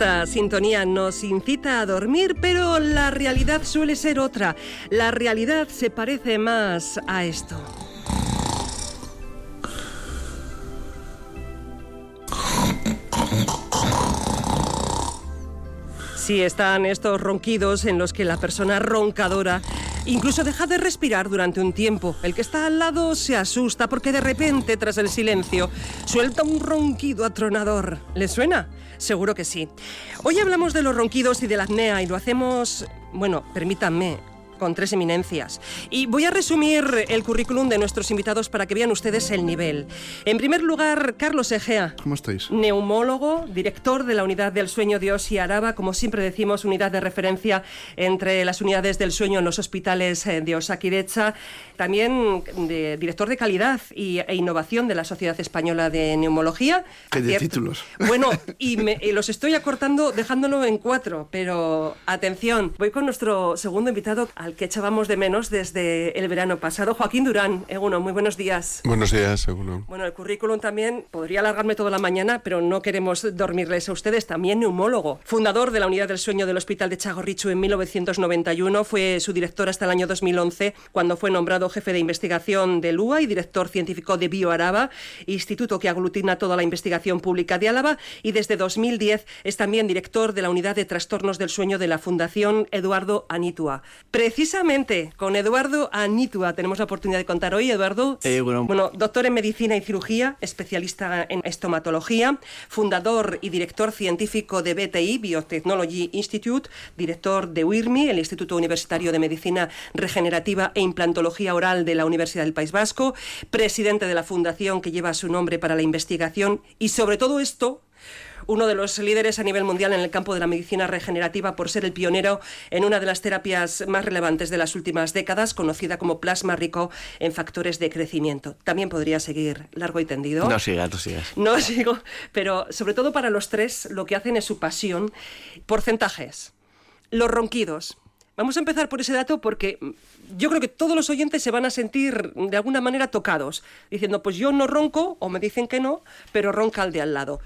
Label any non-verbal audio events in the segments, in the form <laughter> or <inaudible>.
Esta sintonía nos incita a dormir, pero la realidad suele ser otra. La realidad se parece más a esto. Sí, están estos ronquidos en los que la persona roncadora incluso deja de respirar durante un tiempo. El que está al lado se asusta porque de repente, tras el silencio, suelta un ronquido atronador. ¿Le suena? Seguro que sí. Hoy hablamos de los ronquidos y de la apnea y lo hacemos, bueno, permítanme, con tres eminencias. Y voy a resumir el currículum de nuestros invitados para que vean ustedes el nivel. En primer lugar, Carlos Egea. ¿Cómo estáis? Neumólogo, director de la Unidad del Sueño de Osi Araba, como siempre decimos, unidad de referencia entre las unidades del sueño en los hospitales eh, de Osakidecha. También de, director de calidad y, e innovación de la Sociedad Española de Neumología. ¿Qué de títulos? Bueno, <laughs> y, me, y los estoy acortando dejándolo en cuatro, pero atención, voy con nuestro segundo invitado al que echábamos de menos desde el verano pasado, Joaquín Durán. Eguno, muy buenos días. Buenos días, Eguno. Bueno, el currículum también podría alargarme toda la mañana, pero no queremos dormirles a ustedes. También neumólogo, fundador de la Unidad del Sueño del Hospital de Chagorrichu en 1991, fue su director hasta el año 2011, cuando fue nombrado jefe de investigación del UA y director científico de BioAraba, instituto que aglutina toda la investigación pública de Álava, y desde 2010 es también director de la Unidad de Trastornos del Sueño de la Fundación Eduardo Anitua. Precisamente con Eduardo Anitua tenemos la oportunidad de contar hoy. Eduardo, Eh, bueno. bueno, doctor en medicina y cirugía, especialista en estomatología, fundador y director científico de BTI, Biotechnology Institute, director de UIRMI, el Instituto Universitario de Medicina Regenerativa e Implantología Oral de la Universidad del País Vasco, presidente de la fundación que lleva su nombre para la investigación y sobre todo esto uno de los líderes a nivel mundial en el campo de la medicina regenerativa por ser el pionero en una de las terapias más relevantes de las últimas décadas, conocida como plasma rico en factores de crecimiento. También podría seguir largo y tendido. No sigas, no sigas. No <laughs> sigo, pero sobre todo para los tres lo que hacen es su pasión. Porcentajes. Los ronquidos. Vamos a empezar por ese dato porque yo creo que todos los oyentes se van a sentir de alguna manera tocados, diciendo, pues yo no ronco, o me dicen que no, pero ronca el de al lado.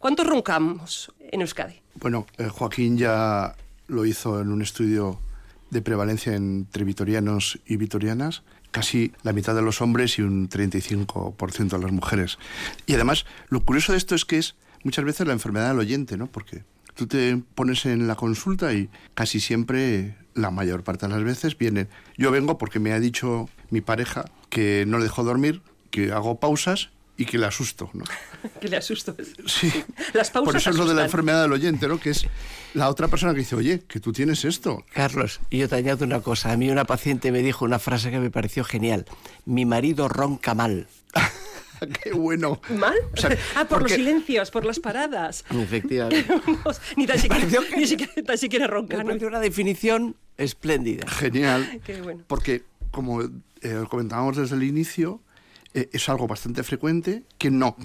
¿Cuántos roncamos en Euskadi? Bueno, eh, Joaquín ya lo hizo en un estudio de prevalencia entre vitorianos y vitorianas, casi la mitad de los hombres y un 35% de las mujeres. Y además, lo curioso de esto es que es muchas veces la enfermedad del oyente, ¿no? Porque tú te pones en la consulta y casi siempre, la mayor parte de las veces, vienen. Yo vengo porque me ha dicho mi pareja que no le dejo dormir, que hago pausas y que le asusto, ¿no? <laughs> que le asusto. Sí. Las pausas Por eso es lo de la enfermedad del oyente, ¿no? Que es la otra persona que dice, oye, que tú tienes esto. Carlos, y yo te añado una cosa. A mí una paciente me dijo una frase que me pareció genial. Mi marido ronca mal. <laughs> Qué bueno. ¿Mal? O sea, <laughs> ah, por los silencios, por las paradas. Efectivamente. ni tan siquiera, ni genial. siquiera, tan siquiera una definición espléndida. Genial. Qué bueno. Porque, como eh, comentábamos desde el inicio, eh, es algo bastante frecuente que no.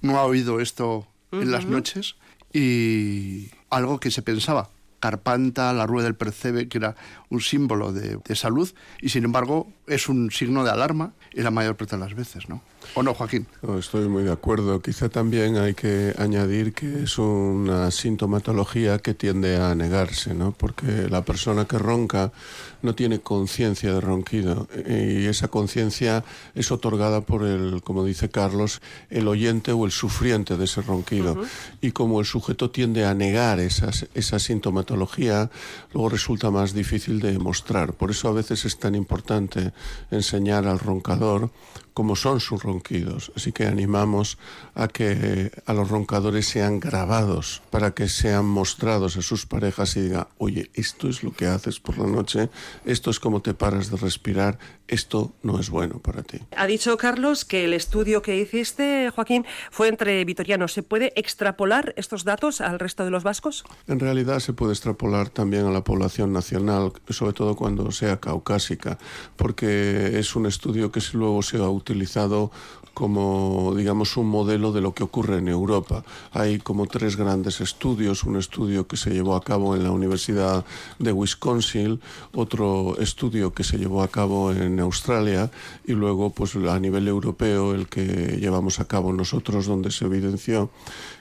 No ha oído esto en las noches y algo que se pensaba. Carpanta, la rueda del percebe, que era un símbolo de, de salud, y sin embargo es un signo de alarma en la mayor parte de las veces, ¿no? ¿O no, Joaquín? No, estoy muy de acuerdo. Quizá también hay que añadir que es una sintomatología que tiende a negarse, ¿no? Porque la persona que ronca no tiene conciencia de ronquido y esa conciencia es otorgada por el, como dice Carlos, el oyente o el sufriente de ese ronquido. Y como el sujeto tiende a negar esas, esa sintomatología, luego resulta más difícil de demostrar. Por eso a veces es tan importante enseñar al roncador cómo son sus ronquidos. Así que animamos a que a los roncadores sean grabados para que sean mostrados a sus parejas y diga, oye, esto es lo que haces por la noche, esto es como te paras de respirar, esto no es bueno para ti. Ha dicho Carlos que el estudio que hiciste, Joaquín, fue entre vitorianos. ¿Se puede extrapolar estos datos al resto de los vascos? En realidad se puede extrapolar también a la población nacional, sobre todo cuando sea caucásica, porque es un estudio que luego se ha utilizado como, digamos, un modelo de lo que ocurre en Europa. Hay como tres grandes estudios, un estudio que se llevó a cabo en la Universidad de Wisconsin, otro estudio que se llevó a cabo en Australia y luego, pues a nivel europeo, el que llevamos a cabo nosotros, donde se evidenció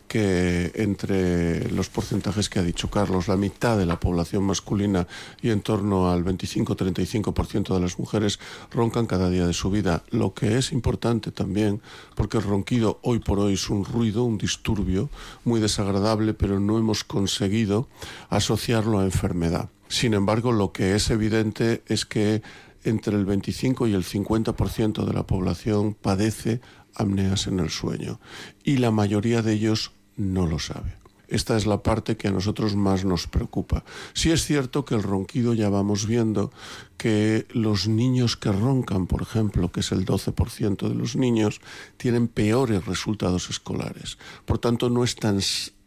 que entre los porcentajes que ha dicho Carlos, la mitad de la población masculina y en torno al 25-35% de las mujeres roncan cada día de su vida. Lo que es importante también, porque el ronquido hoy por hoy es un ruido, un disturbio muy desagradable, pero no hemos conseguido asociarlo a enfermedad. Sin embargo, lo que es evidente es que entre el 25 y el 50% de la población padece apneas en el sueño y la mayoría de ellos no lo sabe. Esta es la parte que a nosotros más nos preocupa. Sí es cierto que el ronquido ya vamos viendo que los niños que roncan, por ejemplo, que es el 12% de los niños, tienen peores resultados escolares. Por tanto, no es tan,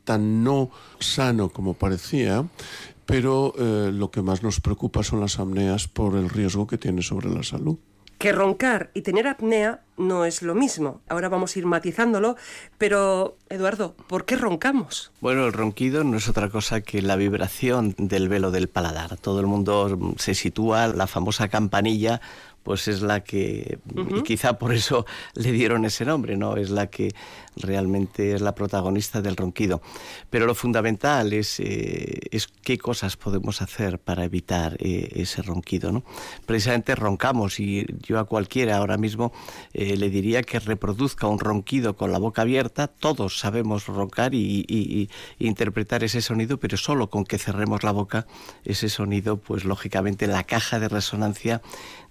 tan no sano como parecía, pero eh, lo que más nos preocupa son las apneas por el riesgo que tiene sobre la salud que roncar y tener apnea no es lo mismo. Ahora vamos a ir matizándolo, pero Eduardo, ¿por qué roncamos? Bueno, el ronquido no es otra cosa que la vibración del velo del paladar. Todo el mundo se sitúa la famosa campanilla pues es la que, y quizá por eso le dieron ese nombre, ¿no? Es la que realmente es la protagonista del ronquido. Pero lo fundamental es, eh, es qué cosas podemos hacer para evitar eh, ese ronquido, ¿no? Precisamente roncamos y yo a cualquiera ahora mismo eh, le diría que reproduzca un ronquido con la boca abierta. Todos sabemos roncar y, interpretar ese sonido, pero solo con que cerremos la boca, ese sonido, pues lógicamente la caja de resonancia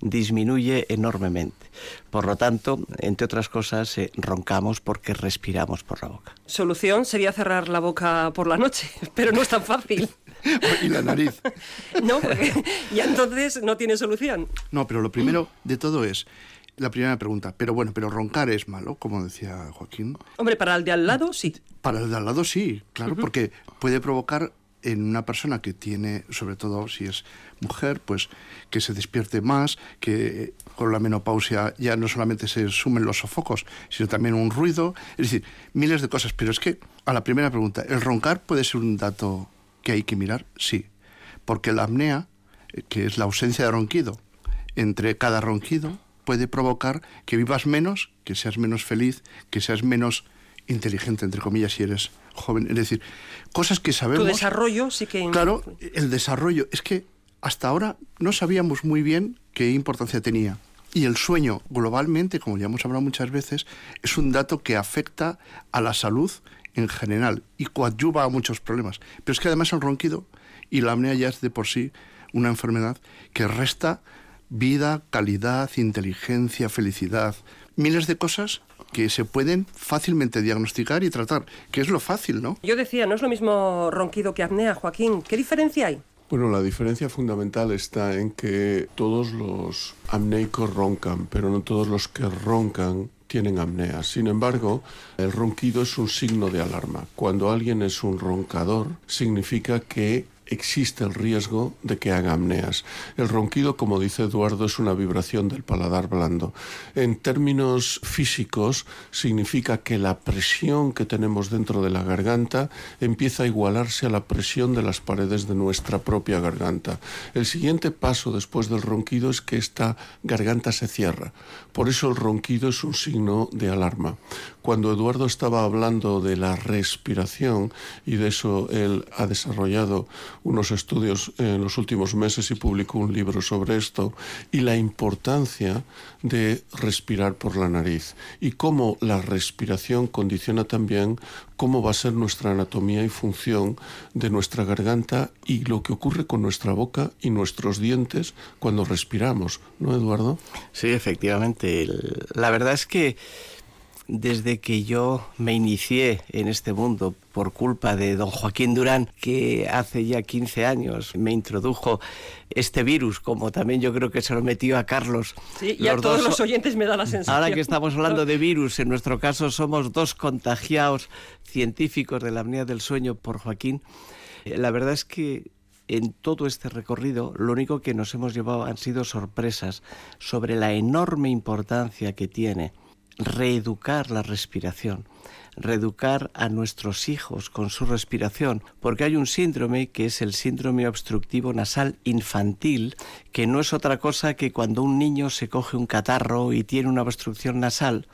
disminuye enormemente. Por lo tanto, entre otras cosas, eh, roncamos porque respiramos por la boca. Solución sería cerrar la boca por la noche, <laughs> pero no es tan fácil. <laughs> y la nariz. <laughs> No, porque ya entonces no tiene solución. No, pero lo primero de todo es la primera pregunta. Pero bueno, pero roncar es malo, como decía Joaquín. Hombre, para el de al lado sí. Para el de al lado sí, claro, porque puede provocar en una persona que tiene, sobre todo si es mujer, pues que se despierte más, que con la menopausia ya no solamente se sumen los sofocos, sino también un ruido, es decir, miles de cosas. Pero es que, a la primera pregunta, ¿el roncar puede ser un dato que hay que mirar? Sí, porque la apnea, eh, que es la ausencia de ronquido, entre cada ronquido puede provocar que vivas menos, que seas menos feliz, que seas menos inteligente, entre comillas, si eres joven. Es decir, cosas que sabemos... Tu desarrollo sí que... Claro, el desarrollo. Es que hasta ahora no sabíamos muy bien qué importancia tenía. Y el sueño, globalmente, como ya hemos hablado muchas veces, es un dato que afecta a la salud en general y coadyuva a muchos problemas. Pero es que además el ronquido y la apnea ya es de por sí una enfermedad que resta vida, calidad, inteligencia, felicidad, miles de cosas que se pueden fácilmente diagnosticar y tratar, que es lo fácil, ¿no? Yo decía, no es lo mismo ronquido que apnea, Joaquín. ¿Qué diferencia hay? Bueno, la diferencia fundamental está en que todos los apneicos roncan, pero no todos los que roncan tienen apnea. Sin embargo, el ronquido es un signo de alarma. Cuando alguien es un roncador, significa que existe el riesgo de que haga apneas. El ronquido, como dice Eduardo, es una vibración del paladar blando. En términos físicos, significa que la presión que tenemos dentro de la garganta empieza a igualarse a la presión de las paredes de nuestra propia garganta. El siguiente paso después del ronquido es que esta garganta se cierra. Por eso el ronquido es un signo de alarma. Cuando Eduardo estaba hablando de la respiración, y de eso él ha desarrollado unos estudios en los últimos meses y publicó un libro sobre esto y la importancia de respirar por la nariz y cómo la respiración condiciona también cómo va a ser nuestra anatomía y función de nuestra garganta y lo que ocurre con nuestra boca y nuestros dientes cuando respiramos, ¿no, Eduardo? Sí, efectivamente. La verdad es que desde que yo me inicié en este mundo por culpa de don Joaquín Durán, que hace ya 15 años me introdujo este virus, como también yo creo que se lo metió a Carlos. Sí, y a todos los oyentes me da la sensación. Ahora que estamos hablando de virus, en nuestro caso somos dos contagiados científicos de la apnea del sueño por Joaquín. Eh, la verdad es que en todo este recorrido lo único que nos hemos llevado han sido sorpresas sobre la enorme importancia que tiene reeducar la respiración, reeducar a nuestros hijos con su respiración, porque hay un síndrome que es el síndrome obstructivo nasal infantil, que no es otra cosa que cuando un niño se coge un catarro y tiene una obstrucción nasal,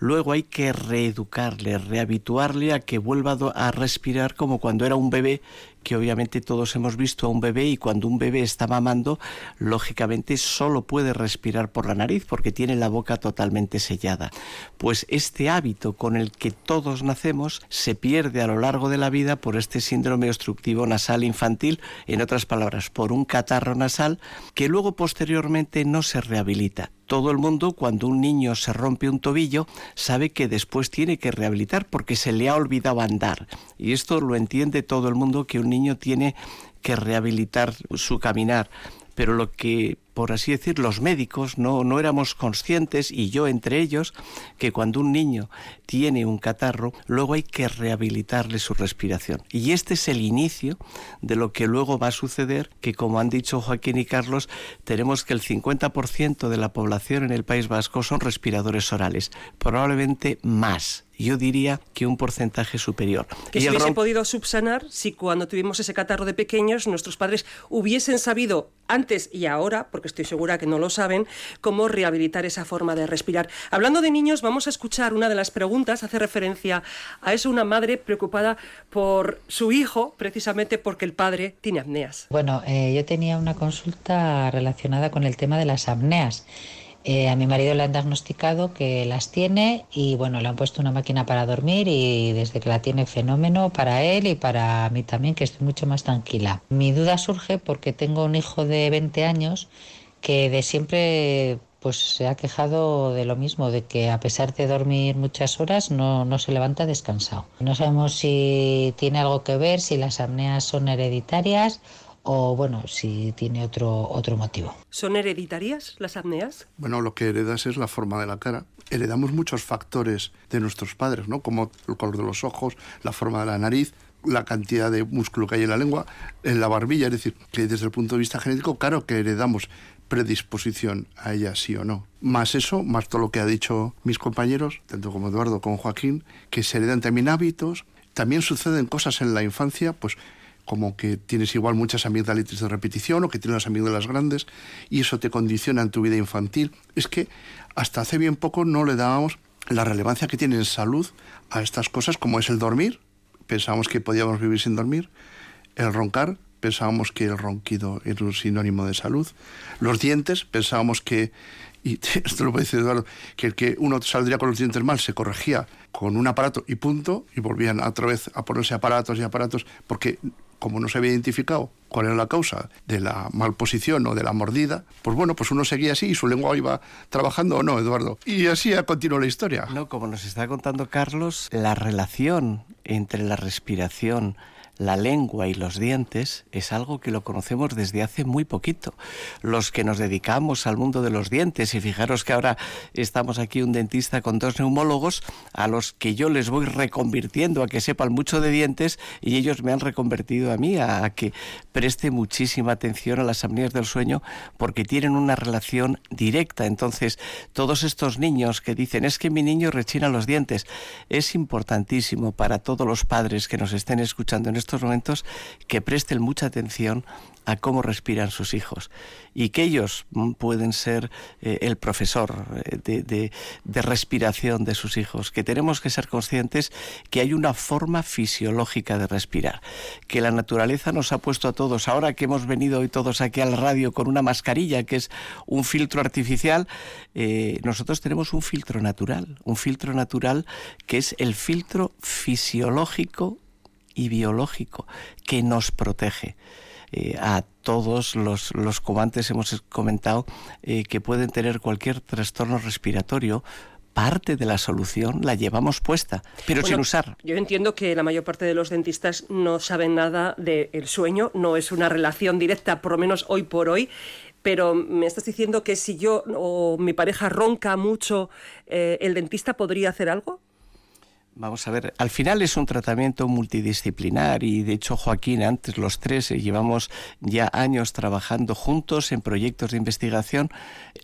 luego hay que reeducarle, rehabituarle a que vuelva a respirar como cuando era un bebé que obviamente todos hemos visto a un bebé y cuando un bebé está mamando, lógicamente solo puede respirar por la nariz porque tiene la boca totalmente sellada. Pues este hábito con el que todos nacemos se pierde a lo largo de la vida por este síndrome obstructivo nasal infantil, en otras palabras, por un catarro nasal que luego posteriormente no se rehabilita todo el mundo cuando un niño se rompe un tobillo sabe que después tiene que rehabilitar porque se le ha olvidado andar. Y esto lo entiende todo el mundo que un niño tiene que rehabilitar su caminar. Pero lo que por así decir, los médicos no, no éramos conscientes, y yo entre ellos, que cuando un niño tiene un catarro, luego hay que rehabilitarle su respiración. Y este es el inicio de lo que luego va a suceder, que como han dicho Joaquín y Carlos, tenemos que el 50% de la población en el País Vasco son respiradores orales, probablemente más yo diría que un porcentaje superior. Que se hubiese podido subsanar si cuando tuvimos ese catarro de pequeños nuestros padres hubiesen sabido antes y ahora, estoy segura que no lo saben, cómo rehabilitar esa forma de respirar. Hablando de niños, vamos a escuchar una de las preguntas, hace referencia a eso una madre preocupada por su hijo, precisamente porque el padre tiene apneas. Bueno, eh, yo tenía una consulta relacionada con el tema de las apneas. Eh, a mi marido le han diagnosticado que las tiene y bueno, le han puesto una máquina para dormir y desde que la tiene fenómeno para él y para mí también, que estoy mucho más tranquila. Mi duda surge porque tengo un hijo de 20 años que de siempre pues se ha quejado de lo mismo, de que a pesar de dormir muchas horas no, no se levanta descansado. No sabemos si tiene algo que ver, si las apneas son hereditarias o bueno, si tiene otro, otro motivo. ¿Son hereditarias las apneas? Bueno, lo que heredas es la forma de la cara. Heredamos muchos factores de nuestros padres, ¿no? Como el color de los ojos, la forma de la nariz, la cantidad de músculo que hay en la lengua, en la barbilla, es decir, que desde el punto de vista genético, claro que heredamos predisposición a ella sí o no. Más eso, más todo lo que ha dicho mis compañeros, tanto como Eduardo como Joaquín, que se heredan también hábitos. También suceden cosas en la infancia, pues como que tienes igual muchas amigdalitis de repetición o que tienes las amígdalas grandes y eso te condiciona en tu vida infantil. Es que hasta hace bien poco no le dábamos la relevancia que tiene en salud a estas cosas como es el dormir. Pensábamos que podíamos vivir sin dormir. El roncar, pensábamos que el ronquido era un sinónimo de salud. Los dientes, pensábamos que, y <laughs> esto lo puede decir Eduardo, que el que uno saldría con los dientes mal se corregía con un aparato y punto, y volvían otra vez a ponerse aparatos y aparatos, porque como no se había identificado cuál era la causa de la malposición o de la mordida, pues bueno, pues uno seguía así y su lengua iba trabajando o no, Eduardo. Y así ha continuado la historia. No, como nos está contando Carlos, la relación entre la respiración, la lengua y los dientes es algo que lo conocemos desde hace muy poquito. Los que nos dedicamos al mundo de los dientes, y fijaros que ahora estamos aquí un dentista con dos neumólogos, a los que yo les voy reconvirtiendo a que sepan mucho de dientes y ellos me han reconvertido a mí a, que preste muchísima atención a las apneas del sueño porque tienen una relación directa. Entonces, todos estos niños que dicen es que mi niño rechina los dientes, es importantísimo para todos los padres que nos estén escuchando en este estos momentos que presten mucha atención a cómo respiran sus hijos y que ellos mm, pueden ser eh, el profesor eh, de, respiración de sus hijos, que tenemos que ser conscientes que hay una forma fisiológica de respirar, que la naturaleza nos ha puesto a todos, ahora que hemos venido hoy todos aquí al radio con una mascarilla que es un filtro artificial, eh, nosotros tenemos un filtro natural, un filtro natural que es el filtro fisiológico y biológico que nos protege. Eh, a todos los, los como antes hemos comentado, eh, que pueden tener cualquier trastorno respiratorio, parte de la solución la llevamos puesta, pero sin usar. Yo entiendo que la mayor parte de los dentistas no saben nada del sueño, no es una relación directa, por lo menos hoy por hoy. Pero me estás diciendo que si yo o mi pareja ronca mucho, eh, ¿el dentista podría hacer algo? Vamos a ver, al final es un tratamiento multidisciplinar y de hecho Joaquín, antes los tres eh, llevamos ya años trabajando juntos en proyectos de investigación.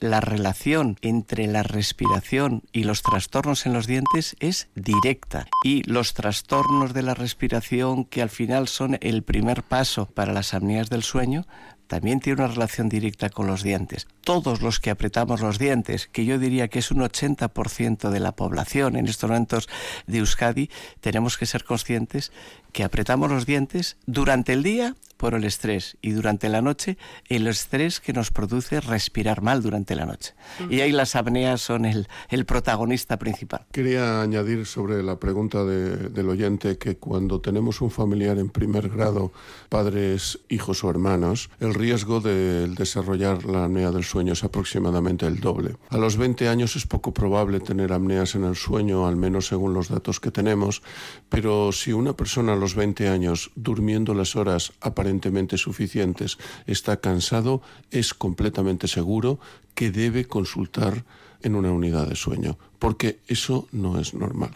La relación entre la respiración y los trastornos en los dientes es directa y los trastornos de la respiración que al final son el primer paso para las apneas del sueño también tiene una relación directa con los dientes. Todos los que apretamos los dientes, que yo diría que es un 80% de la población en estos momentos de Euskadi, tenemos que ser conscientes que apretamos los dientes durante el día por el estrés y durante la noche el estrés que nos produce respirar mal durante la noche. Y ahí las apneas son el, protagonista principal. Quería añadir sobre la pregunta del oyente que cuando tenemos un familiar en primer grado, padres, hijos o hermanos, el riesgo de desarrollar la apnea del sueño es aproximadamente el doble. A los 20 años es poco probable tener apneas en el sueño, al menos según los datos que tenemos, pero si una persona los 20 años, durmiendo las horas aparentemente suficientes, está cansado, es completamente seguro que debe consultar en una unidad de sueño, porque eso no es normal.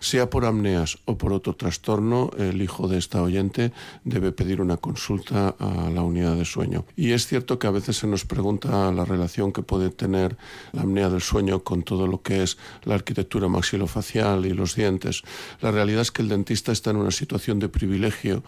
Sea por apneas o por otro trastorno, el hijo de esta oyente debe pedir una consulta a la unidad de sueño. Y es cierto que a veces se nos pregunta la relación que puede tener la apnea del sueño con todo lo que es la arquitectura maxilofacial y los dientes. La realidad es que el dentista está en una situación de privilegio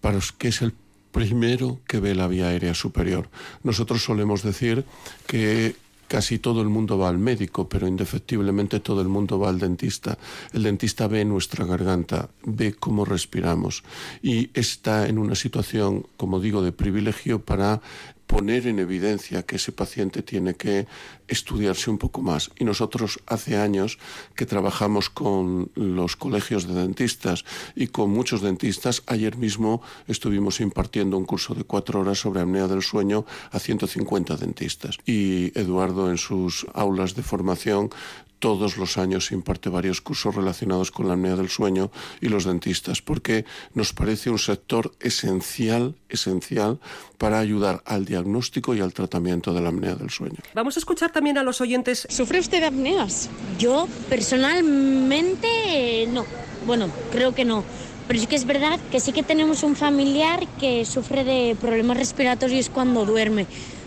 para que es el primero que ve la vía aérea superior. Nosotros solemos decir que casi todo el mundo va al médico, pero indefectiblemente todo el mundo va al dentista. El dentista ve nuestra garganta, ve cómo respiramos y está en una situación, como digo, de privilegio para poner en evidencia que ese paciente tiene que estudiarse un poco más. Y nosotros hace años que trabajamos con los colegios de dentistas y con muchos dentistas. Ayer mismo estuvimos impartiendo un curso de cuatro horas sobre apnea del sueño a 150 dentistas. Y Eduardo en sus aulas de formación todos los años imparte varios cursos relacionados con la apnea del sueño y los dentistas, porque nos parece un sector esencial, esencial para ayudar al diagnóstico y al tratamiento de la apnea del sueño. Vamos a escuchar también a los oyentes. ¿Sufre usted de apneas? Yo personalmente no. Bueno, creo que no. Pero sí que es verdad que sí que tenemos un familiar que sufre de problemas respiratorios cuando duerme.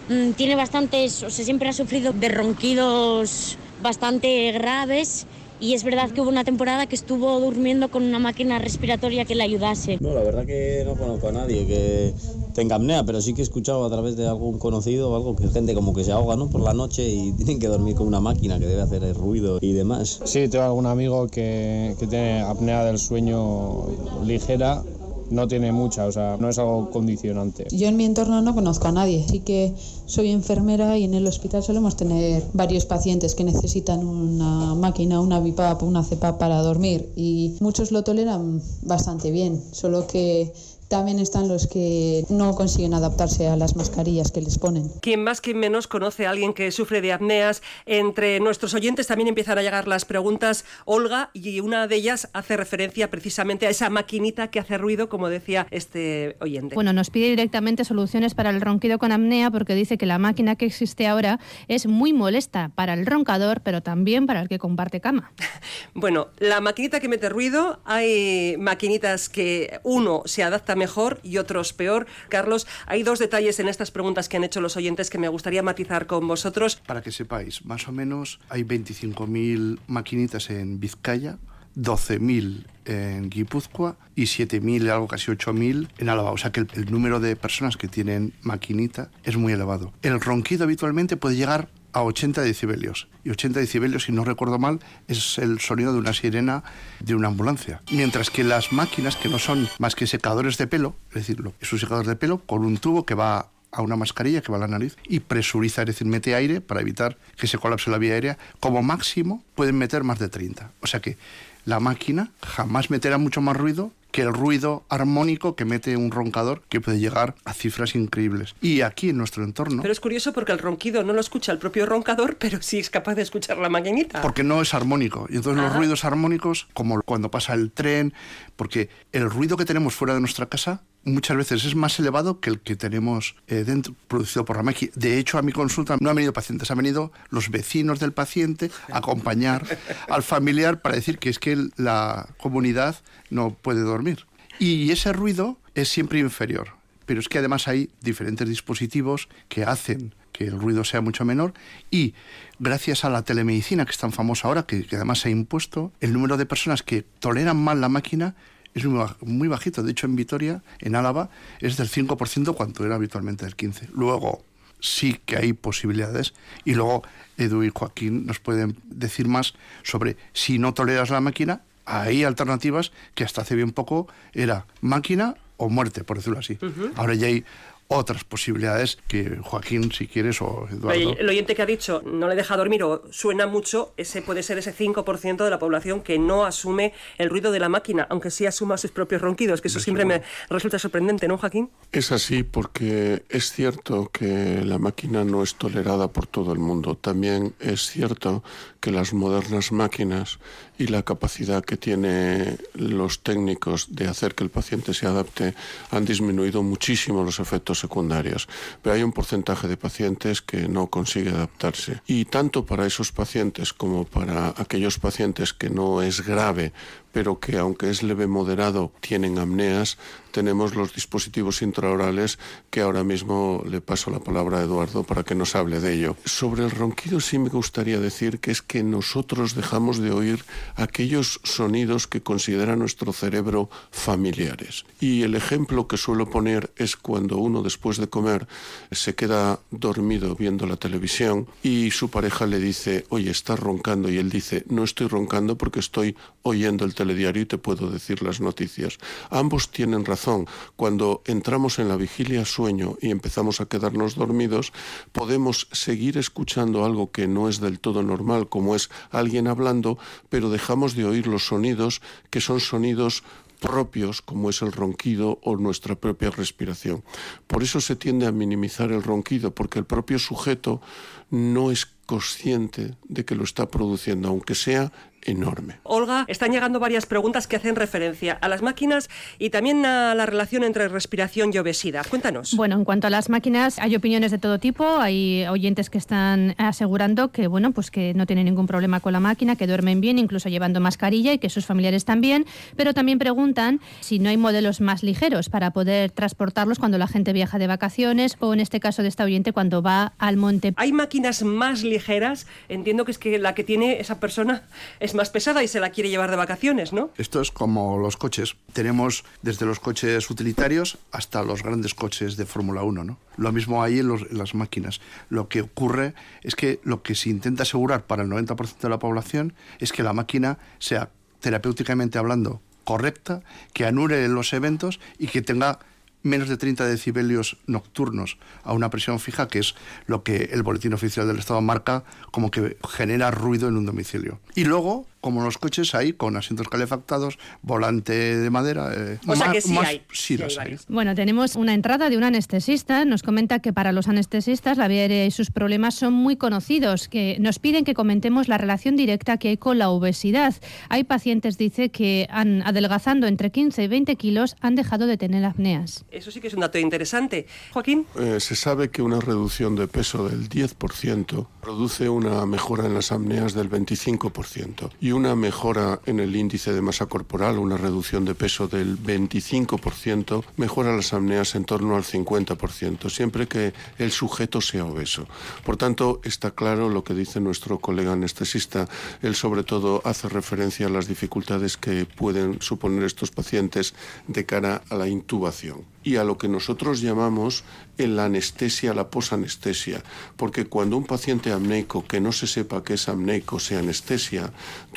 Mm, tiene bastantes, o sea, siempre ha sufrido de ronquidos bastante graves y es verdad que hubo una temporada que estuvo durmiendo con una máquina respiratoria que le ayudase. No, la verdad que no conozco a nadie que tenga apnea, pero sí que he escuchado a través de algún conocido o algo que gente como que se ahoga ¿no? por la noche y <laughs> tienen que dormir con una máquina que debe hacer el ruido y demás. Sí, tengo algún amigo que, que tiene apnea del sueño ligera no tiene mucha, o sea, no es algo condicionante. Yo en mi entorno no conozco a nadie, sí que soy enfermera y en el hospital solemos tener varios pacientes que necesitan una máquina, una BIPAP, una CEPAP para dormir y muchos lo toleran bastante bien, solo que también están los que no consiguen adaptarse a las mascarillas que les ponen. Quien más, quien menos conoce a alguien que sufre de apneas. Entre nuestros oyentes también empiezan a llegar las preguntas, Olga, y una de ellas hace referencia precisamente a esa maquinita que hace ruido, como decía este oyente. Bueno, nos pide directamente soluciones para el ronquido con apnea porque dice que la máquina que existe ahora es muy molesta para el roncador, pero también para el que comparte cama. <laughs> bueno, la maquinita que mete ruido, hay maquinitas que uno se adapta mejor y otros peor. Carlos, hay dos detalles en estas preguntas que han hecho los oyentes que me gustaría matizar con vosotros. Para que sepáis, más o menos hay 25.000 maquinitas en Vizcaya 12.000 en Guipúzcoa y 7.000, algo casi 8.000 en Álava. O sea que el, el número de personas que tienen maquinita es muy elevado. El ronquido habitualmente puede llegar a 80 decibelios. Y 80 decibelios, si no recuerdo mal, es el sonido de una sirena de una ambulancia. Mientras que las máquinas, que no son más que secadores de pelo, es decir, es un secador de pelo con un tubo que va a una mascarilla que va a la nariz y presuriza, es decir, mete aire para evitar que se colapse la vía aérea. Como máximo pueden meter más de 30. O sea que la máquina jamás meterá mucho más ruido que el ruido armónico que mete un roncador que puede llegar a cifras increíbles. Y aquí en nuestro entorno... Pero es curioso porque el ronquido no lo escucha el propio roncador, pero sí es capaz de escuchar la maquinita. Porque no es armónico. Y entonces los ruidos armónicos, como cuando pasa el tren, porque el ruido que tenemos fuera de nuestra casa muchas veces es más elevado que el que tenemos eh, dentro, producido por la máquina. De hecho, a mi consulta no han venido pacientes, han venido los vecinos del paciente a acompañar <laughs> al familiar para decir que es que la comunidad no puede dormir. Y ese ruido es siempre inferior. Pero es que además hay diferentes dispositivos que hacen que el ruido sea mucho menor y gracias a la telemedicina que es tan famosa ahora, que, que además se ha impuesto, el número de personas que toleran mal la máquina es muy bajito. De hecho, en Vitoria, en Álava, es del 5% cuanto era habitualmente del 15%. Luego, sí que hay posibilidades. Y luego, Edu y Joaquín nos pueden decir más sobre si no toleras la máquina, hay alternativas que hasta hace bien poco era máquina o muerte, por decirlo así. Ahora ya hay otras posibilidades que Joaquín, si quieres, o Eduardo. El oyente que ha dicho no le deja dormir o suena mucho, ese puede ser ese 5% de la población que no asume el ruido de la máquina, aunque sí asuma sus propios ronquidos, que eso siempre me resulta sorprendente, ¿no, Joaquín? Es así porque es cierto que la máquina no es tolerada por todo el mundo. También es cierto que las modernas máquinas y la capacidad que tienen los técnicos de hacer que el paciente se adapte han disminuido muchísimo los efectos secundarios. Pero hay un porcentaje de pacientes que no consigue adaptarse. Y tanto para esos pacientes como para aquellos pacientes que no es grave, pero que aunque es leve moderado tienen apneas, tenemos los dispositivos intraorales que ahora mismo le paso la palabra a Eduardo para que nos hable de ello. Sobre el ronquido sí me gustaría decir que es que nosotros dejamos de oír aquellos sonidos que considera nuestro cerebro familiares. Y el ejemplo que suelo poner es cuando uno después de comer se queda dormido viendo la televisión y su pareja le dice, oye, estás roncando y él dice, no estoy roncando porque estoy oyendo el telediario y te puedo decir las noticias. Ambos tienen razón. Cuando entramos en la vigilia sueño y empezamos a quedarnos dormidos, podemos seguir escuchando algo que no es del todo normal, como es alguien hablando, pero dejamos de oír los sonidos que son sonidos propios como es el ronquido o nuestra propia respiración. Por eso se tiende a minimizar el ronquido, porque el propio sujeto no es consciente de que lo está produciendo, aunque sea enorme. Olga, están llegando varias preguntas que hacen referencia a las máquinas y también a la relación entre respiración y obesidad. Cuéntanos. Bueno, en cuanto a las máquinas, hay opiniones de todo tipo. Hay oyentes que están asegurando que, bueno, pues que no tienen ningún problema con la máquina, que duermen bien, incluso llevando mascarilla y que sus familiares también. Pero también preguntan si no hay modelos más ligeros para poder transportarlos cuando la gente viaja de vacaciones o, en este caso de esta oyente, cuando va al monte. ¿Hay máquinas más ligeras? Entiendo que es que la que tiene esa persona es más pesada y se la quiere llevar de vacaciones, ¿no? Esto es como los coches. Tenemos desde los coches utilitarios hasta los grandes coches de Fórmula 1, ¿no? Lo mismo hay en, en, las máquinas. Lo que ocurre es que lo que se intenta asegurar para el 90% de la población es que la máquina sea terapéuticamente hablando correcta, que anule los eventos y que tenga menos de 30 decibelios nocturnos a una presión fija, que es lo que el Boletín Oficial del Estado marca como que genera ruido en un domicilio. Y luego, como los coches hay, con asientos calefactados, volante de madera. Eh, o sea que sí más, hay. Sí, sí las hay hay. Bueno, tenemos una entrada de un anestesista. Nos comenta que para los anestesistas la vía aérea y sus problemas son muy conocidos, que nos piden que comentemos la relación directa que hay con la obesidad. Hay pacientes, dice, que han adelgazando entre 15 y 20 kilos han dejado de tener apneas. Eso sí que es un dato interesante. Joaquín. Eh, se sabe que una reducción de peso del 10% produce una mejora en las apneas del 25% y y una mejora en el índice de masa corporal, una reducción de peso del 25%, mejora las apneas en torno al 50%, siempre que el sujeto sea obeso. Por tanto, está claro lo que dice nuestro colega anestesista. Él sobre todo hace referencia a las dificultades que pueden suponer estos pacientes de cara a la intubación y a lo que nosotros llamamos en la anestesia, la posanestesia, porque cuando un paciente amneico que no se sepa que es amneico se anestesia,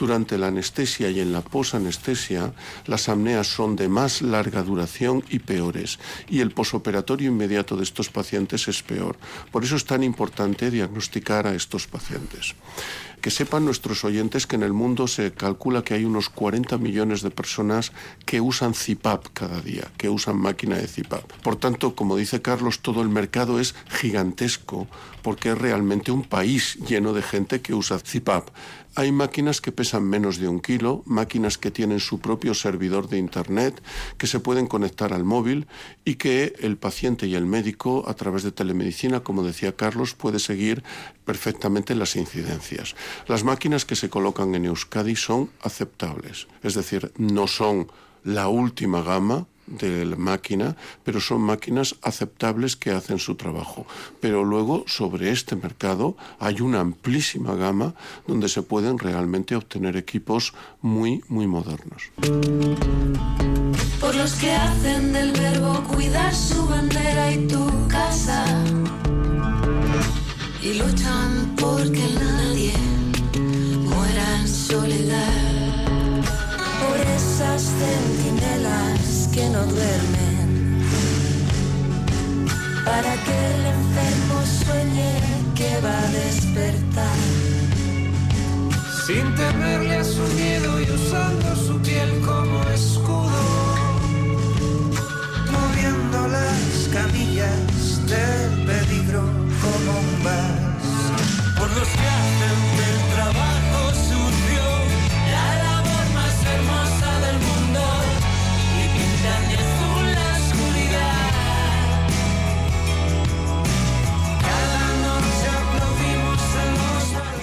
durante la anestesia y en la posanestesia las apneas son de más larga duración y peores, y el posoperatorio inmediato de estos pacientes es peor. Por eso es tan importante diagnosticar a estos pacientes. Que sepan nuestros oyentes que en el mundo se calcula que hay unos 40 millones de personas que usan CIPAP cada día, que usan máquina de CIPAP. Por tanto, como dice Carlos, todo el mercado es gigantesco porque es realmente un país lleno de gente que usa CIPAP. Hay máquinas que pesan menos de un kilo, máquinas que tienen su propio servidor de Internet, que se pueden conectar al móvil y que el paciente y el médico, a través de telemedicina, como decía Carlos, puede seguir perfectamente las incidencias. Las máquinas que se colocan en Euskadi son aceptables, es decir, no son la última gama, de la máquina, pero son máquinas aceptables que hacen su trabajo. Pero luego, sobre este mercado, hay una amplísima gama donde se pueden realmente obtener equipos muy, muy modernos. Por los que hacen del verbo cuidar su bandera y tu casa. Y luchan porque nadie muera en soledad. Por esas que no duermen, para que el enfermo sueñe que va a despertar. Sin temerle a su miedo y usando su piel como escudo, moviendo las camillas del peligro como un vas. Por los que hacen del trabajo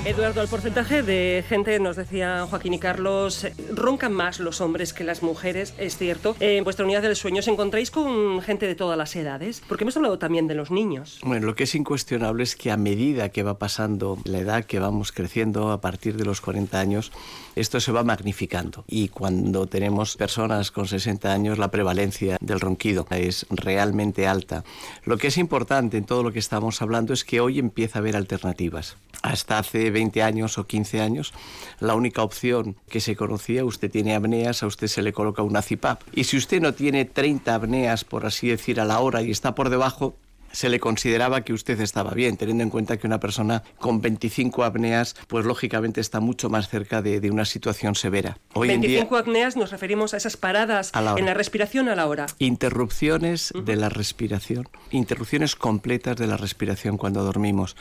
Eduardo, el porcentaje de gente, nos decía Joaquín y Carlos, roncan más los hombres que las mujeres, es cierto. En vuestra unidad del sueño, ¿os encontráis con gente de todas las edades? Porque hemos hablado también de los niños. Bueno, lo que es incuestionable es que a medida que va pasando la edad, que vamos creciendo a partir de los 40 años, esto se va magnificando. Y cuando tenemos personas con 60 años, la prevalencia del ronquido es realmente alta. Lo que es importante en todo lo que estamos hablando es que hoy empieza a haber alternativas. Hasta hace 20 años o 15 años, la única opción que se conocía, usted tiene apneas, a usted se le coloca una CIPAP. Y si usted no tiene 30 apneas, por así decir, a la hora y está por debajo, se le consideraba que usted estaba bien, teniendo en cuenta que una persona con 25 apneas, pues lógicamente está mucho más cerca de, una situación severa. Hoy 25 apneas nos referimos a esas paradas en la respiración a la hora. Interrupciones de la respiración, interrupciones completas de la respiración cuando dormimos.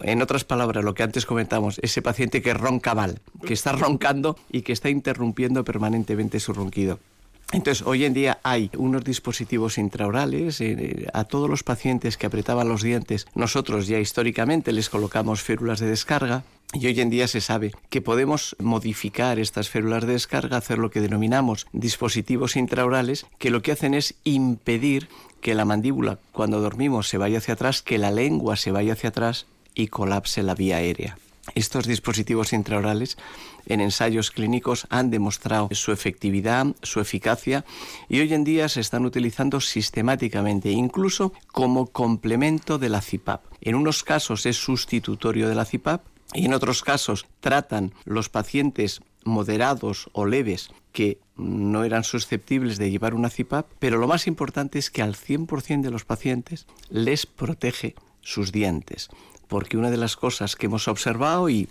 En otras palabras, lo que antes comentamos, ese paciente que ronca mal, que está <laughs> roncando y que está interrumpiendo permanentemente su ronquido. Entonces, hoy en día hay unos dispositivos intraorales eh, a todos los pacientes que apretaban los dientes. Nosotros ya históricamente les colocamos férulas de descarga y hoy en día se sabe que podemos modificar estas férulas de descarga, hacer lo que denominamos dispositivos intraorales, que lo que hacen es impedir que la mandíbula cuando dormimos se vaya hacia atrás, que la lengua se vaya hacia atrás y colapse la vía aérea. Estos dispositivos intraorales en ensayos clínicos han demostrado su efectividad, su eficacia y hoy en día se están utilizando sistemáticamente, incluso como complemento de la CIPAP. En unos casos es sustitutorio de la CIPAP y en otros casos tratan los pacientes moderados o leves que no eran susceptibles de llevar una CIPAP, pero lo más importante es que al 100% de los pacientes les protege sus dientes porque una de las cosas que hemos observado y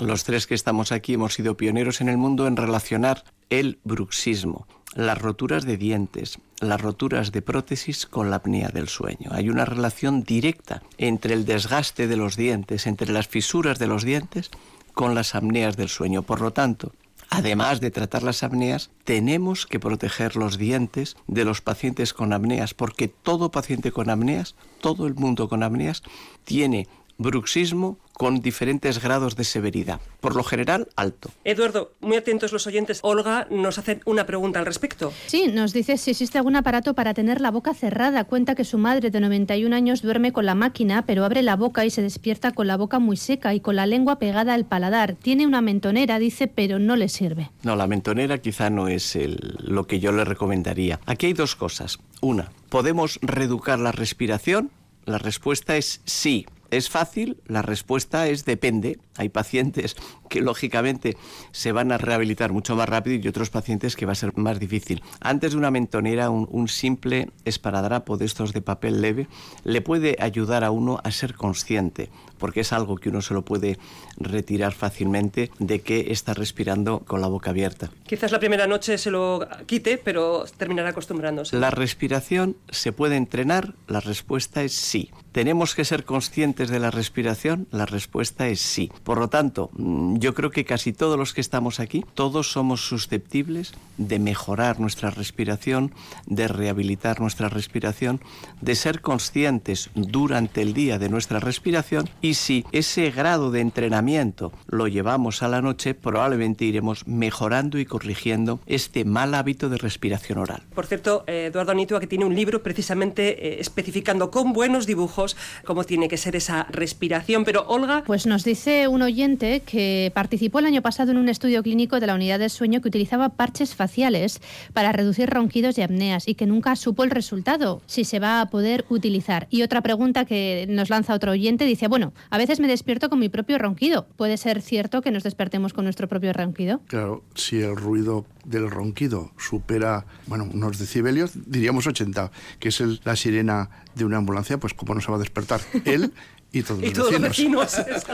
los tres que estamos aquí hemos sido pioneros en el mundo en relacionar el bruxismo, las roturas de dientes, las roturas de prótesis con la apnea del sueño. Hay una relación directa entre el desgaste de los dientes, entre las fisuras de los dientes, con las apneas del sueño. Por lo tanto, Además de tratar las apneas, tenemos que proteger los dientes de los pacientes con apneas, porque todo paciente con apneas, todo el mundo con apneas, tiene bruxismo con diferentes grados de severidad. Por lo general, alto. Eduardo, muy atentos los oyentes. Olga nos hace una pregunta al respecto. Sí, nos dice si existe algún aparato para tener la boca cerrada. Cuenta que su madre de 91 años duerme con la máquina, pero abre la boca y se despierta con la boca muy seca y con la lengua pegada al paladar. Tiene una mentonera, dice, pero no le sirve. No, la mentonera quizá no es el- lo que yo le recomendaría. Aquí hay dos cosas. Una, ¿podemos reeducar la respiración? La respuesta es sí. ¿Es fácil? La respuesta es depende. Hay pacientes que lógicamente se van a rehabilitar mucho más rápido y otros pacientes que va a ser más difícil. Antes de una mentonera, un, un simple esparadrapo de estos de papel leve le puede ayudar a uno a ser consciente, porque es algo que uno se lo puede retirar fácilmente de que está respirando con la boca abierta. Quizás la primera noche se lo quite, pero terminará acostumbrándose. ¿La respiración se puede entrenar? La respuesta es sí. ¿Tenemos que ser conscientes de la respiración? La respuesta es sí. Por lo tanto, mm, yo creo que casi todos los que estamos aquí, todos somos susceptibles de mejorar nuestra respiración, de rehabilitar nuestra respiración, de ser conscientes durante el día de nuestra respiración y si ese grado de entrenamiento lo llevamos a la noche, probablemente iremos mejorando y corrigiendo este mal hábito de respiración oral. Por cierto, eh, Eduardo Anitua, que tiene un libro precisamente eh, especificando con buenos dibujos cómo tiene que ser esa respiración. Pero Olga, Pues nos dice un oyente que participó el año pasado en un estudio clínico de la unidad de sueño que utilizaba parches faciales para reducir ronquidos y apneas y que nunca supo el resultado, si se va a poder utilizar. Y otra pregunta que nos lanza otro oyente dice, bueno, a veces me despierto con mi propio ronquido. ¿Puede ser cierto que nos despertemos con nuestro propio ronquido? Claro, si el ruido del ronquido supera, bueno, unos decibelios, diríamos 80, que es el- la sirena de una ambulancia, pues cómo no se va a despertar <laughs> él y todos y los todos los vecinos. vecinos.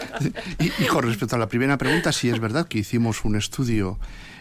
<laughs> Y, y con respecto a la primera pregunta, sí es verdad que hicimos un estudio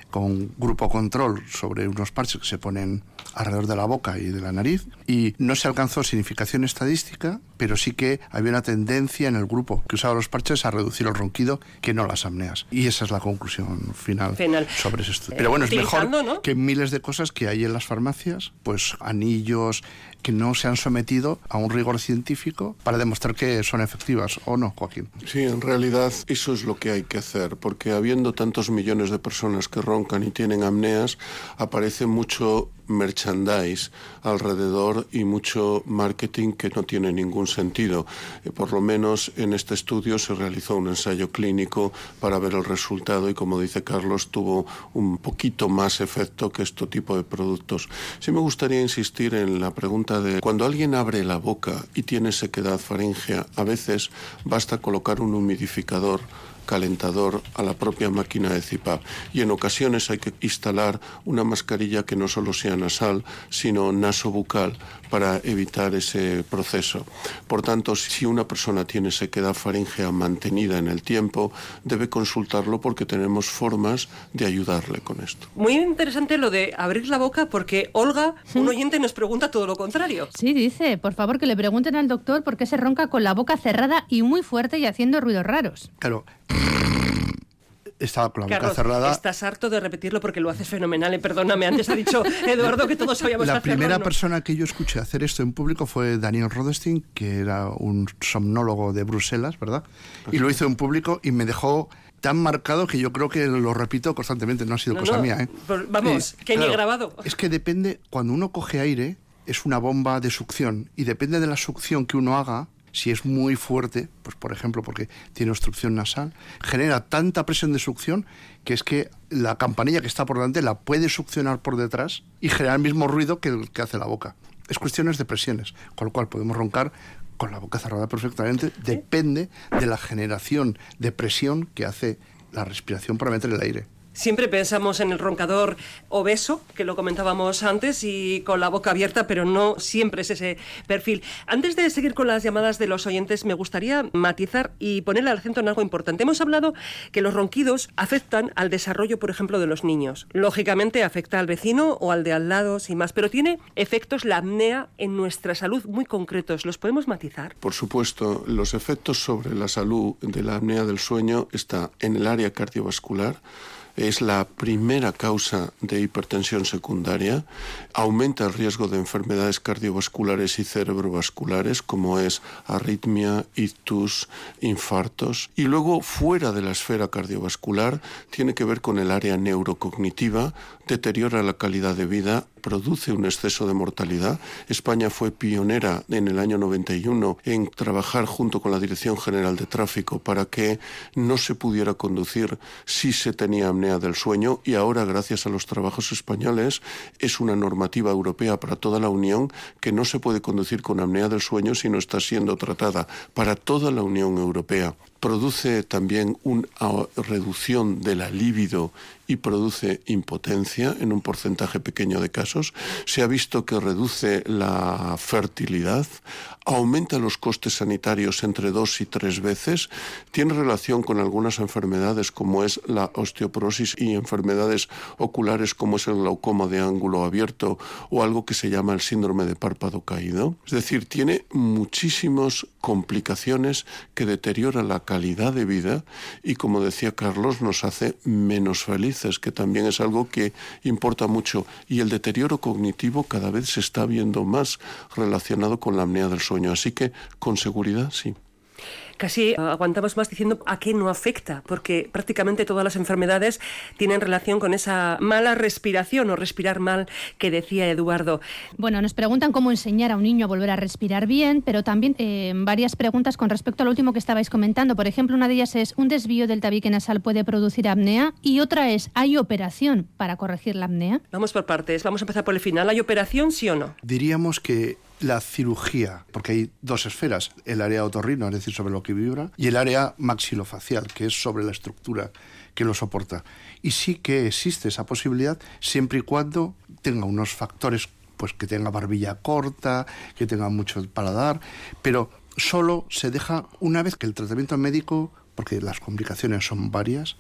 con grupo control sobre unos parches que se ponen alrededor de la boca y de la nariz y no se alcanzó significación estadística, pero sí que había una tendencia en el grupo que usaba los parches a reducir el ronquido que no las apneas. Y esa es la conclusión final, Final. sobre ese estudio. Eh, Pero bueno, es mejor ¿no? que miles de cosas que hay en las farmacias, pues anillos que no se han sometido a un rigor científico para demostrar que son efectivas o no, Joaquín. Sí, en realidad eso es lo que hay que hacer, porque habiendo tantos millones de personas que roncan y tienen apneas, aparece mucho merchandise alrededor y mucho marketing que no tiene ningún sentido. Eh, Por lo menos en este estudio se realizó un ensayo clínico para ver el resultado y como dice Carlos tuvo un poquito más efecto que este tipo de productos. Sí me gustaría insistir en la pregunta de cuando alguien abre la boca y tiene sequedad faríngea, a veces basta colocar un humidificador calentador a la propia máquina de CIPAP y en ocasiones hay que instalar una mascarilla que no solo sea nasal sino nasobucal para evitar ese proceso. Por tanto, si una persona tiene sequedad faríngea mantenida en el tiempo, debe consultarlo porque tenemos formas de ayudarle con esto. Muy interesante lo de abrir la boca porque Olga, un oyente, nos pregunta todo lo contrario. Sí, dice, por favor que le pregunten al doctor por qué se ronca con la boca cerrada y muy fuerte y haciendo ruidos raros. Claro, estaba con la boca Carlos, cerrada. estás harto de repetirlo porque lo haces fenomenal. eh, Perdóname, antes ha dicho Eduardo que todos sabíamos La hacerlo, primera ¿no? persona que yo escuché hacer esto en público fue Daniel Rodestein, que era un somnólogo de Bruselas, ¿verdad? Y lo hizo en público y me dejó tan marcado que yo creo que lo repito constantemente, no ha sido No, cosa no, mía, ¿eh? pues vamos, que ni grabado. Es que depende, cuando uno coge aire, es una bomba de succión y depende de la succión que uno haga, si es muy fuerte, pues por ejemplo porque tiene obstrucción nasal, genera tanta presión de succión que es que la campanilla que está por delante la puede succionar por detrás y generar el mismo ruido que el que hace la boca. Es cuestiones de presiones, con lo cual podemos roncar con la boca cerrada perfectamente, depende de la generación de presión que hace la respiración para meter el aire. Siempre pensamos en el roncador obeso, que lo comentábamos antes, y con la boca abierta, pero no siempre es ese perfil. Antes de seguir con las llamadas de los oyentes, me gustaría matizar y poner el acento en algo importante. Hemos hablado que los ronquidos afectan al desarrollo, por ejemplo, de los niños. Lógicamente afecta al vecino o al de al lado, sin más, pero tiene efectos la apnea en nuestra salud muy concretos. ¿Los podemos matizar? Por supuesto, los efectos sobre la salud de la apnea del sueño está en el área cardiovascular, es la primera causa de hipertensión secundaria, aumenta el riesgo de enfermedades cardiovasculares y cerebrovasculares como es arritmia, ictus, infartos. Y luego, fuera de la esfera cardiovascular, tiene que ver con el área neurocognitiva, deteriora la calidad de vida, produce un exceso de mortalidad. España fue pionera en el año 91 en trabajar junto con la Dirección General de Tráfico para que no se pudiera conducir si se tenía apnea del sueño. Y ahora gracias a los trabajos españoles es una normativa europea para toda la Unión que no se puede conducir con apnea del sueño si no está siendo tratada. Para toda la Unión Europea produce también una reducción de la libido y produce impotencia en un porcentaje pequeño de casos. Se ha visto que reduce la fertilidad, aumenta los costes sanitarios entre dos y tres veces, tiene relación con algunas enfermedades como es la osteoporosis y enfermedades oculares como es el glaucoma de ángulo abierto o algo que se llama el síndrome de párpado caído. Es decir, tiene muchísimas complicaciones que deterioran la calidad de vida y, como decía Carlos, nos hace menos felices, que también es algo que importa mucho. Y el deterioro cognitivo cada vez se está viendo más relacionado con la apnea del sueño. Así que, con seguridad, sí casi aguantamos más diciendo a qué no afecta, porque prácticamente todas las enfermedades tienen relación con esa mala respiración o respirar mal que decía Eduardo. Bueno, nos preguntan cómo enseñar a un niño a volver a respirar bien, pero también eh, varias preguntas con respecto al último que estabais comentando. Por ejemplo, una de ellas es, ¿un desvío del tabique nasal puede producir apnea? Y otra es, ¿hay operación para corregir la apnea? Vamos por partes, vamos a empezar por el final. ¿Hay operación, sí o no? Diríamos que la cirugía, porque hay dos esferas, el área otorrino, es decir, sobre lo que vibra, y el área maxilofacial, que es sobre la estructura que lo soporta. Y sí que existe esa posibilidad siempre y cuando tenga unos factores, pues que tenga barbilla corta, que tenga mucho paladar, pero solo se deja una vez que el tratamiento médico, porque las complicaciones son varias,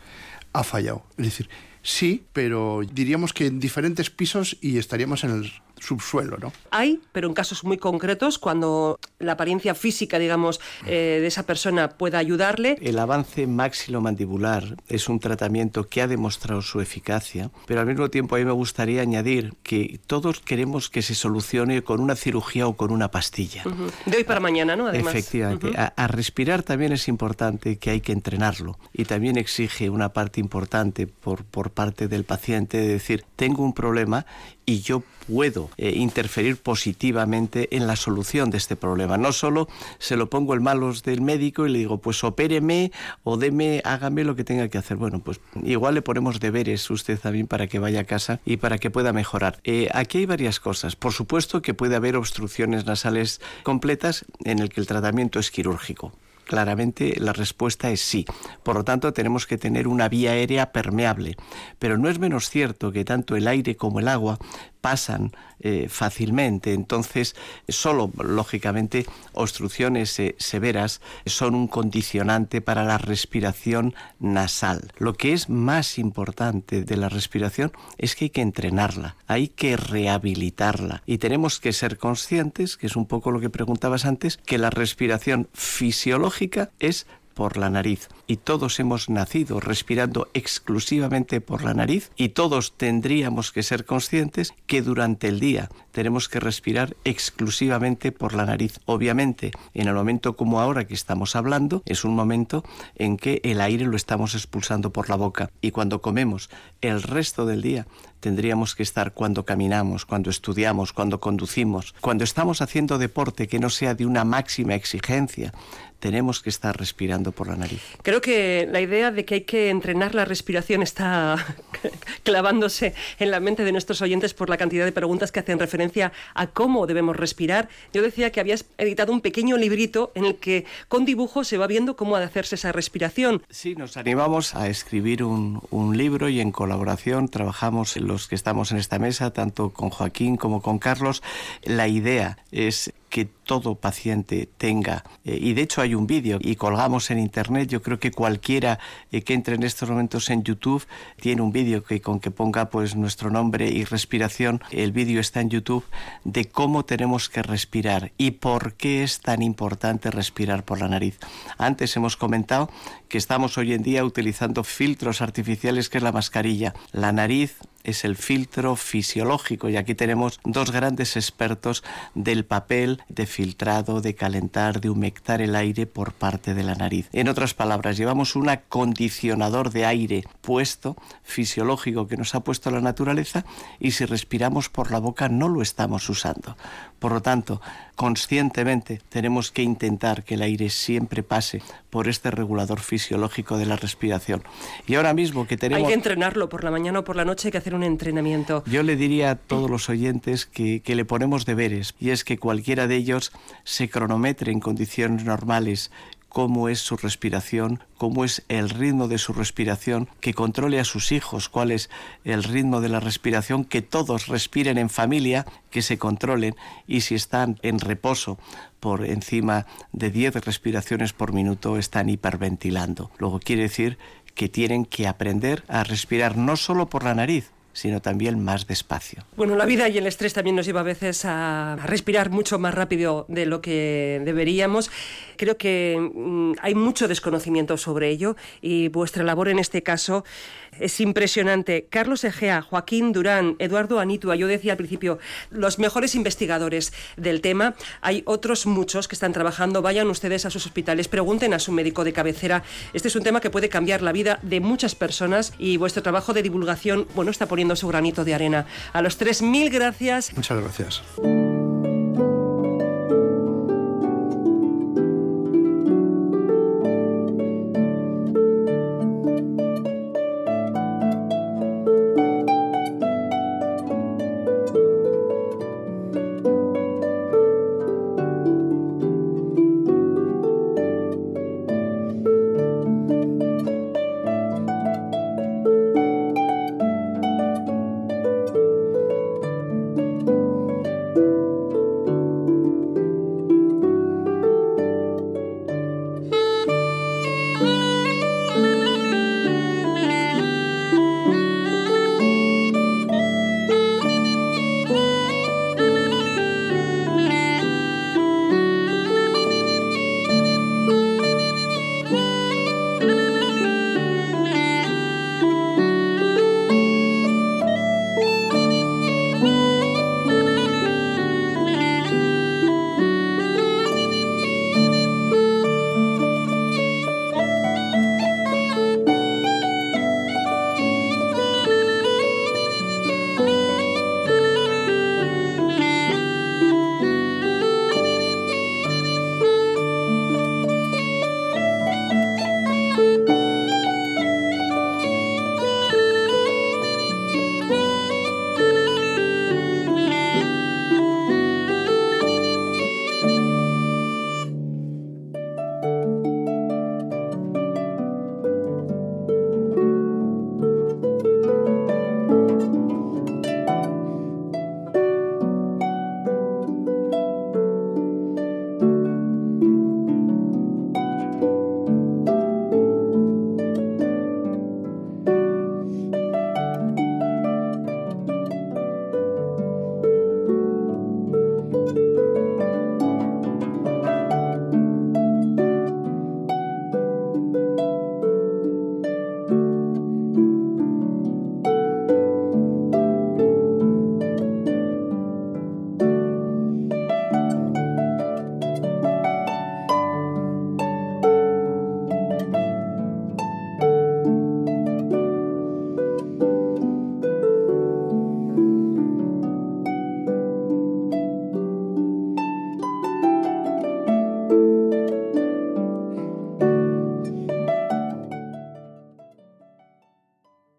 ha fallado. Es decir, sí, pero diríamos que en diferentes pisos y estaríamos en el subsuelo, ¿no? Hay, pero en casos muy concretos, cuando la apariencia física, digamos, eh, de esa persona pueda ayudarle. El avance maxilomandibular es un tratamiento que ha demostrado su eficacia, pero al mismo tiempo a mí me gustaría añadir que todos queremos que se solucione con una cirugía o con una pastilla. De hoy para mañana, ¿no? Además. Efectivamente. a respirar también es importante que hay que entrenarlo y también exige una parte importante por, por parte del paciente de decir, tengo un problema y yo puedo eh, interferir positivamente en la solución de este problema. No solo se lo pongo en malos del médico y le digo, pues opéreme o deme, hágame lo que tenga que hacer. Bueno, pues igual le ponemos deberes usted también para que vaya a casa y para que pueda mejorar. Eh, aquí hay varias cosas. Por supuesto que puede haber obstrucciones nasales completas en el que el tratamiento es quirúrgico. Claramente la respuesta es sí. Por lo tanto, tenemos que tener una vía aérea permeable. Pero no es menos cierto que tanto el aire como el agua pasan eh, fácilmente. Entonces, solo, lógicamente, obstrucciones eh, severas son un condicionante para la respiración nasal. Lo que es más importante de la respiración es que hay que entrenarla, hay que rehabilitarla. Y tenemos que ser conscientes, que es un poco lo que preguntabas antes, que la respiración fisiológica es por la nariz. Y todos hemos nacido respirando exclusivamente por la nariz y todos tendríamos que ser conscientes que durante el día tenemos que respirar exclusivamente por la nariz. Obviamente, en el momento como ahora que estamos hablando, es un momento en que el aire lo estamos expulsando por la boca. Y cuando comemos el resto del día tendríamos que estar cuando caminamos, cuando estudiamos, cuando conducimos, cuando estamos haciendo deporte que no sea de una máxima exigencia, tenemos que estar respirando por la nariz. Creo que la idea de que hay que entrenar la respiración está <laughs> clavándose en la mente de nuestros oyentes por la cantidad de preguntas que hacen referencia a cómo debemos respirar. Yo decía que habías editado un pequeño librito en el que con dibujo se va viendo cómo ha de hacerse esa respiración. Sí, nos animamos a escribir un, un libro y en colaboración trabajamos los que estamos en esta mesa, tanto con Joaquín como con Carlos. La idea es que todo paciente tenga, eh, y de hecho hay un vídeo y colgamos en internet, yo creo que cualquiera eh, que entre en estos momentos en YouTube tiene un vídeo que con que ponga pues nuestro nombre y respiración, el vídeo está en YouTube de cómo tenemos que respirar y por qué es tan importante respirar por la nariz. Antes hemos comentado que estamos hoy en día utilizando filtros artificiales que es la mascarilla. La nariz es el filtro fisiológico y aquí tenemos dos grandes expertos del papel de filtrado, de calentar, de humectar el aire por parte de la nariz. En otras palabras, llevamos un acondicionador de aire puesto, fisiológico que nos ha puesto la naturaleza y si respiramos por la boca no lo estamos usando. Por lo tanto, conscientemente tenemos que intentar que el aire siempre pase por este regulador fisiológico de la respiración. Y ahora mismo que tenemos... Hay que entrenarlo por la mañana o por la noche, hay que hacer un entrenamiento. Yo le diría a todos los oyentes que, que le ponemos deberes, y es que cualquiera de ellos se cronometre en condiciones normales cómo es su respiración, cómo es el ritmo de su respiración, que controle a sus hijos cuál es el ritmo de la respiración, que todos respiren en familia, que se controlen y si están en reposo por encima de 10 respiraciones por minuto están hiperventilando. Luego quiere decir que tienen que aprender a respirar no solo por la nariz, sino también más despacio. Bueno, la vida y el estrés también nos lleva a veces a, respirar mucho más rápido de lo que deberíamos. Creo que mm, hay mucho desconocimiento sobre ello y vuestra labor en este caso es impresionante. Carlos Egea, Joaquín Durán, Eduardo Anitua, yo decía al principio, los mejores investigadores del tema. Hay otros muchos que están trabajando. Vayan ustedes a sus hospitales, pregunten a su médico de cabecera. Este es un tema que puede cambiar la vida de muchas personas y vuestro trabajo de divulgación, bueno, está poniendo su granito de arena. A los tres, mil gracias. Muchas gracias.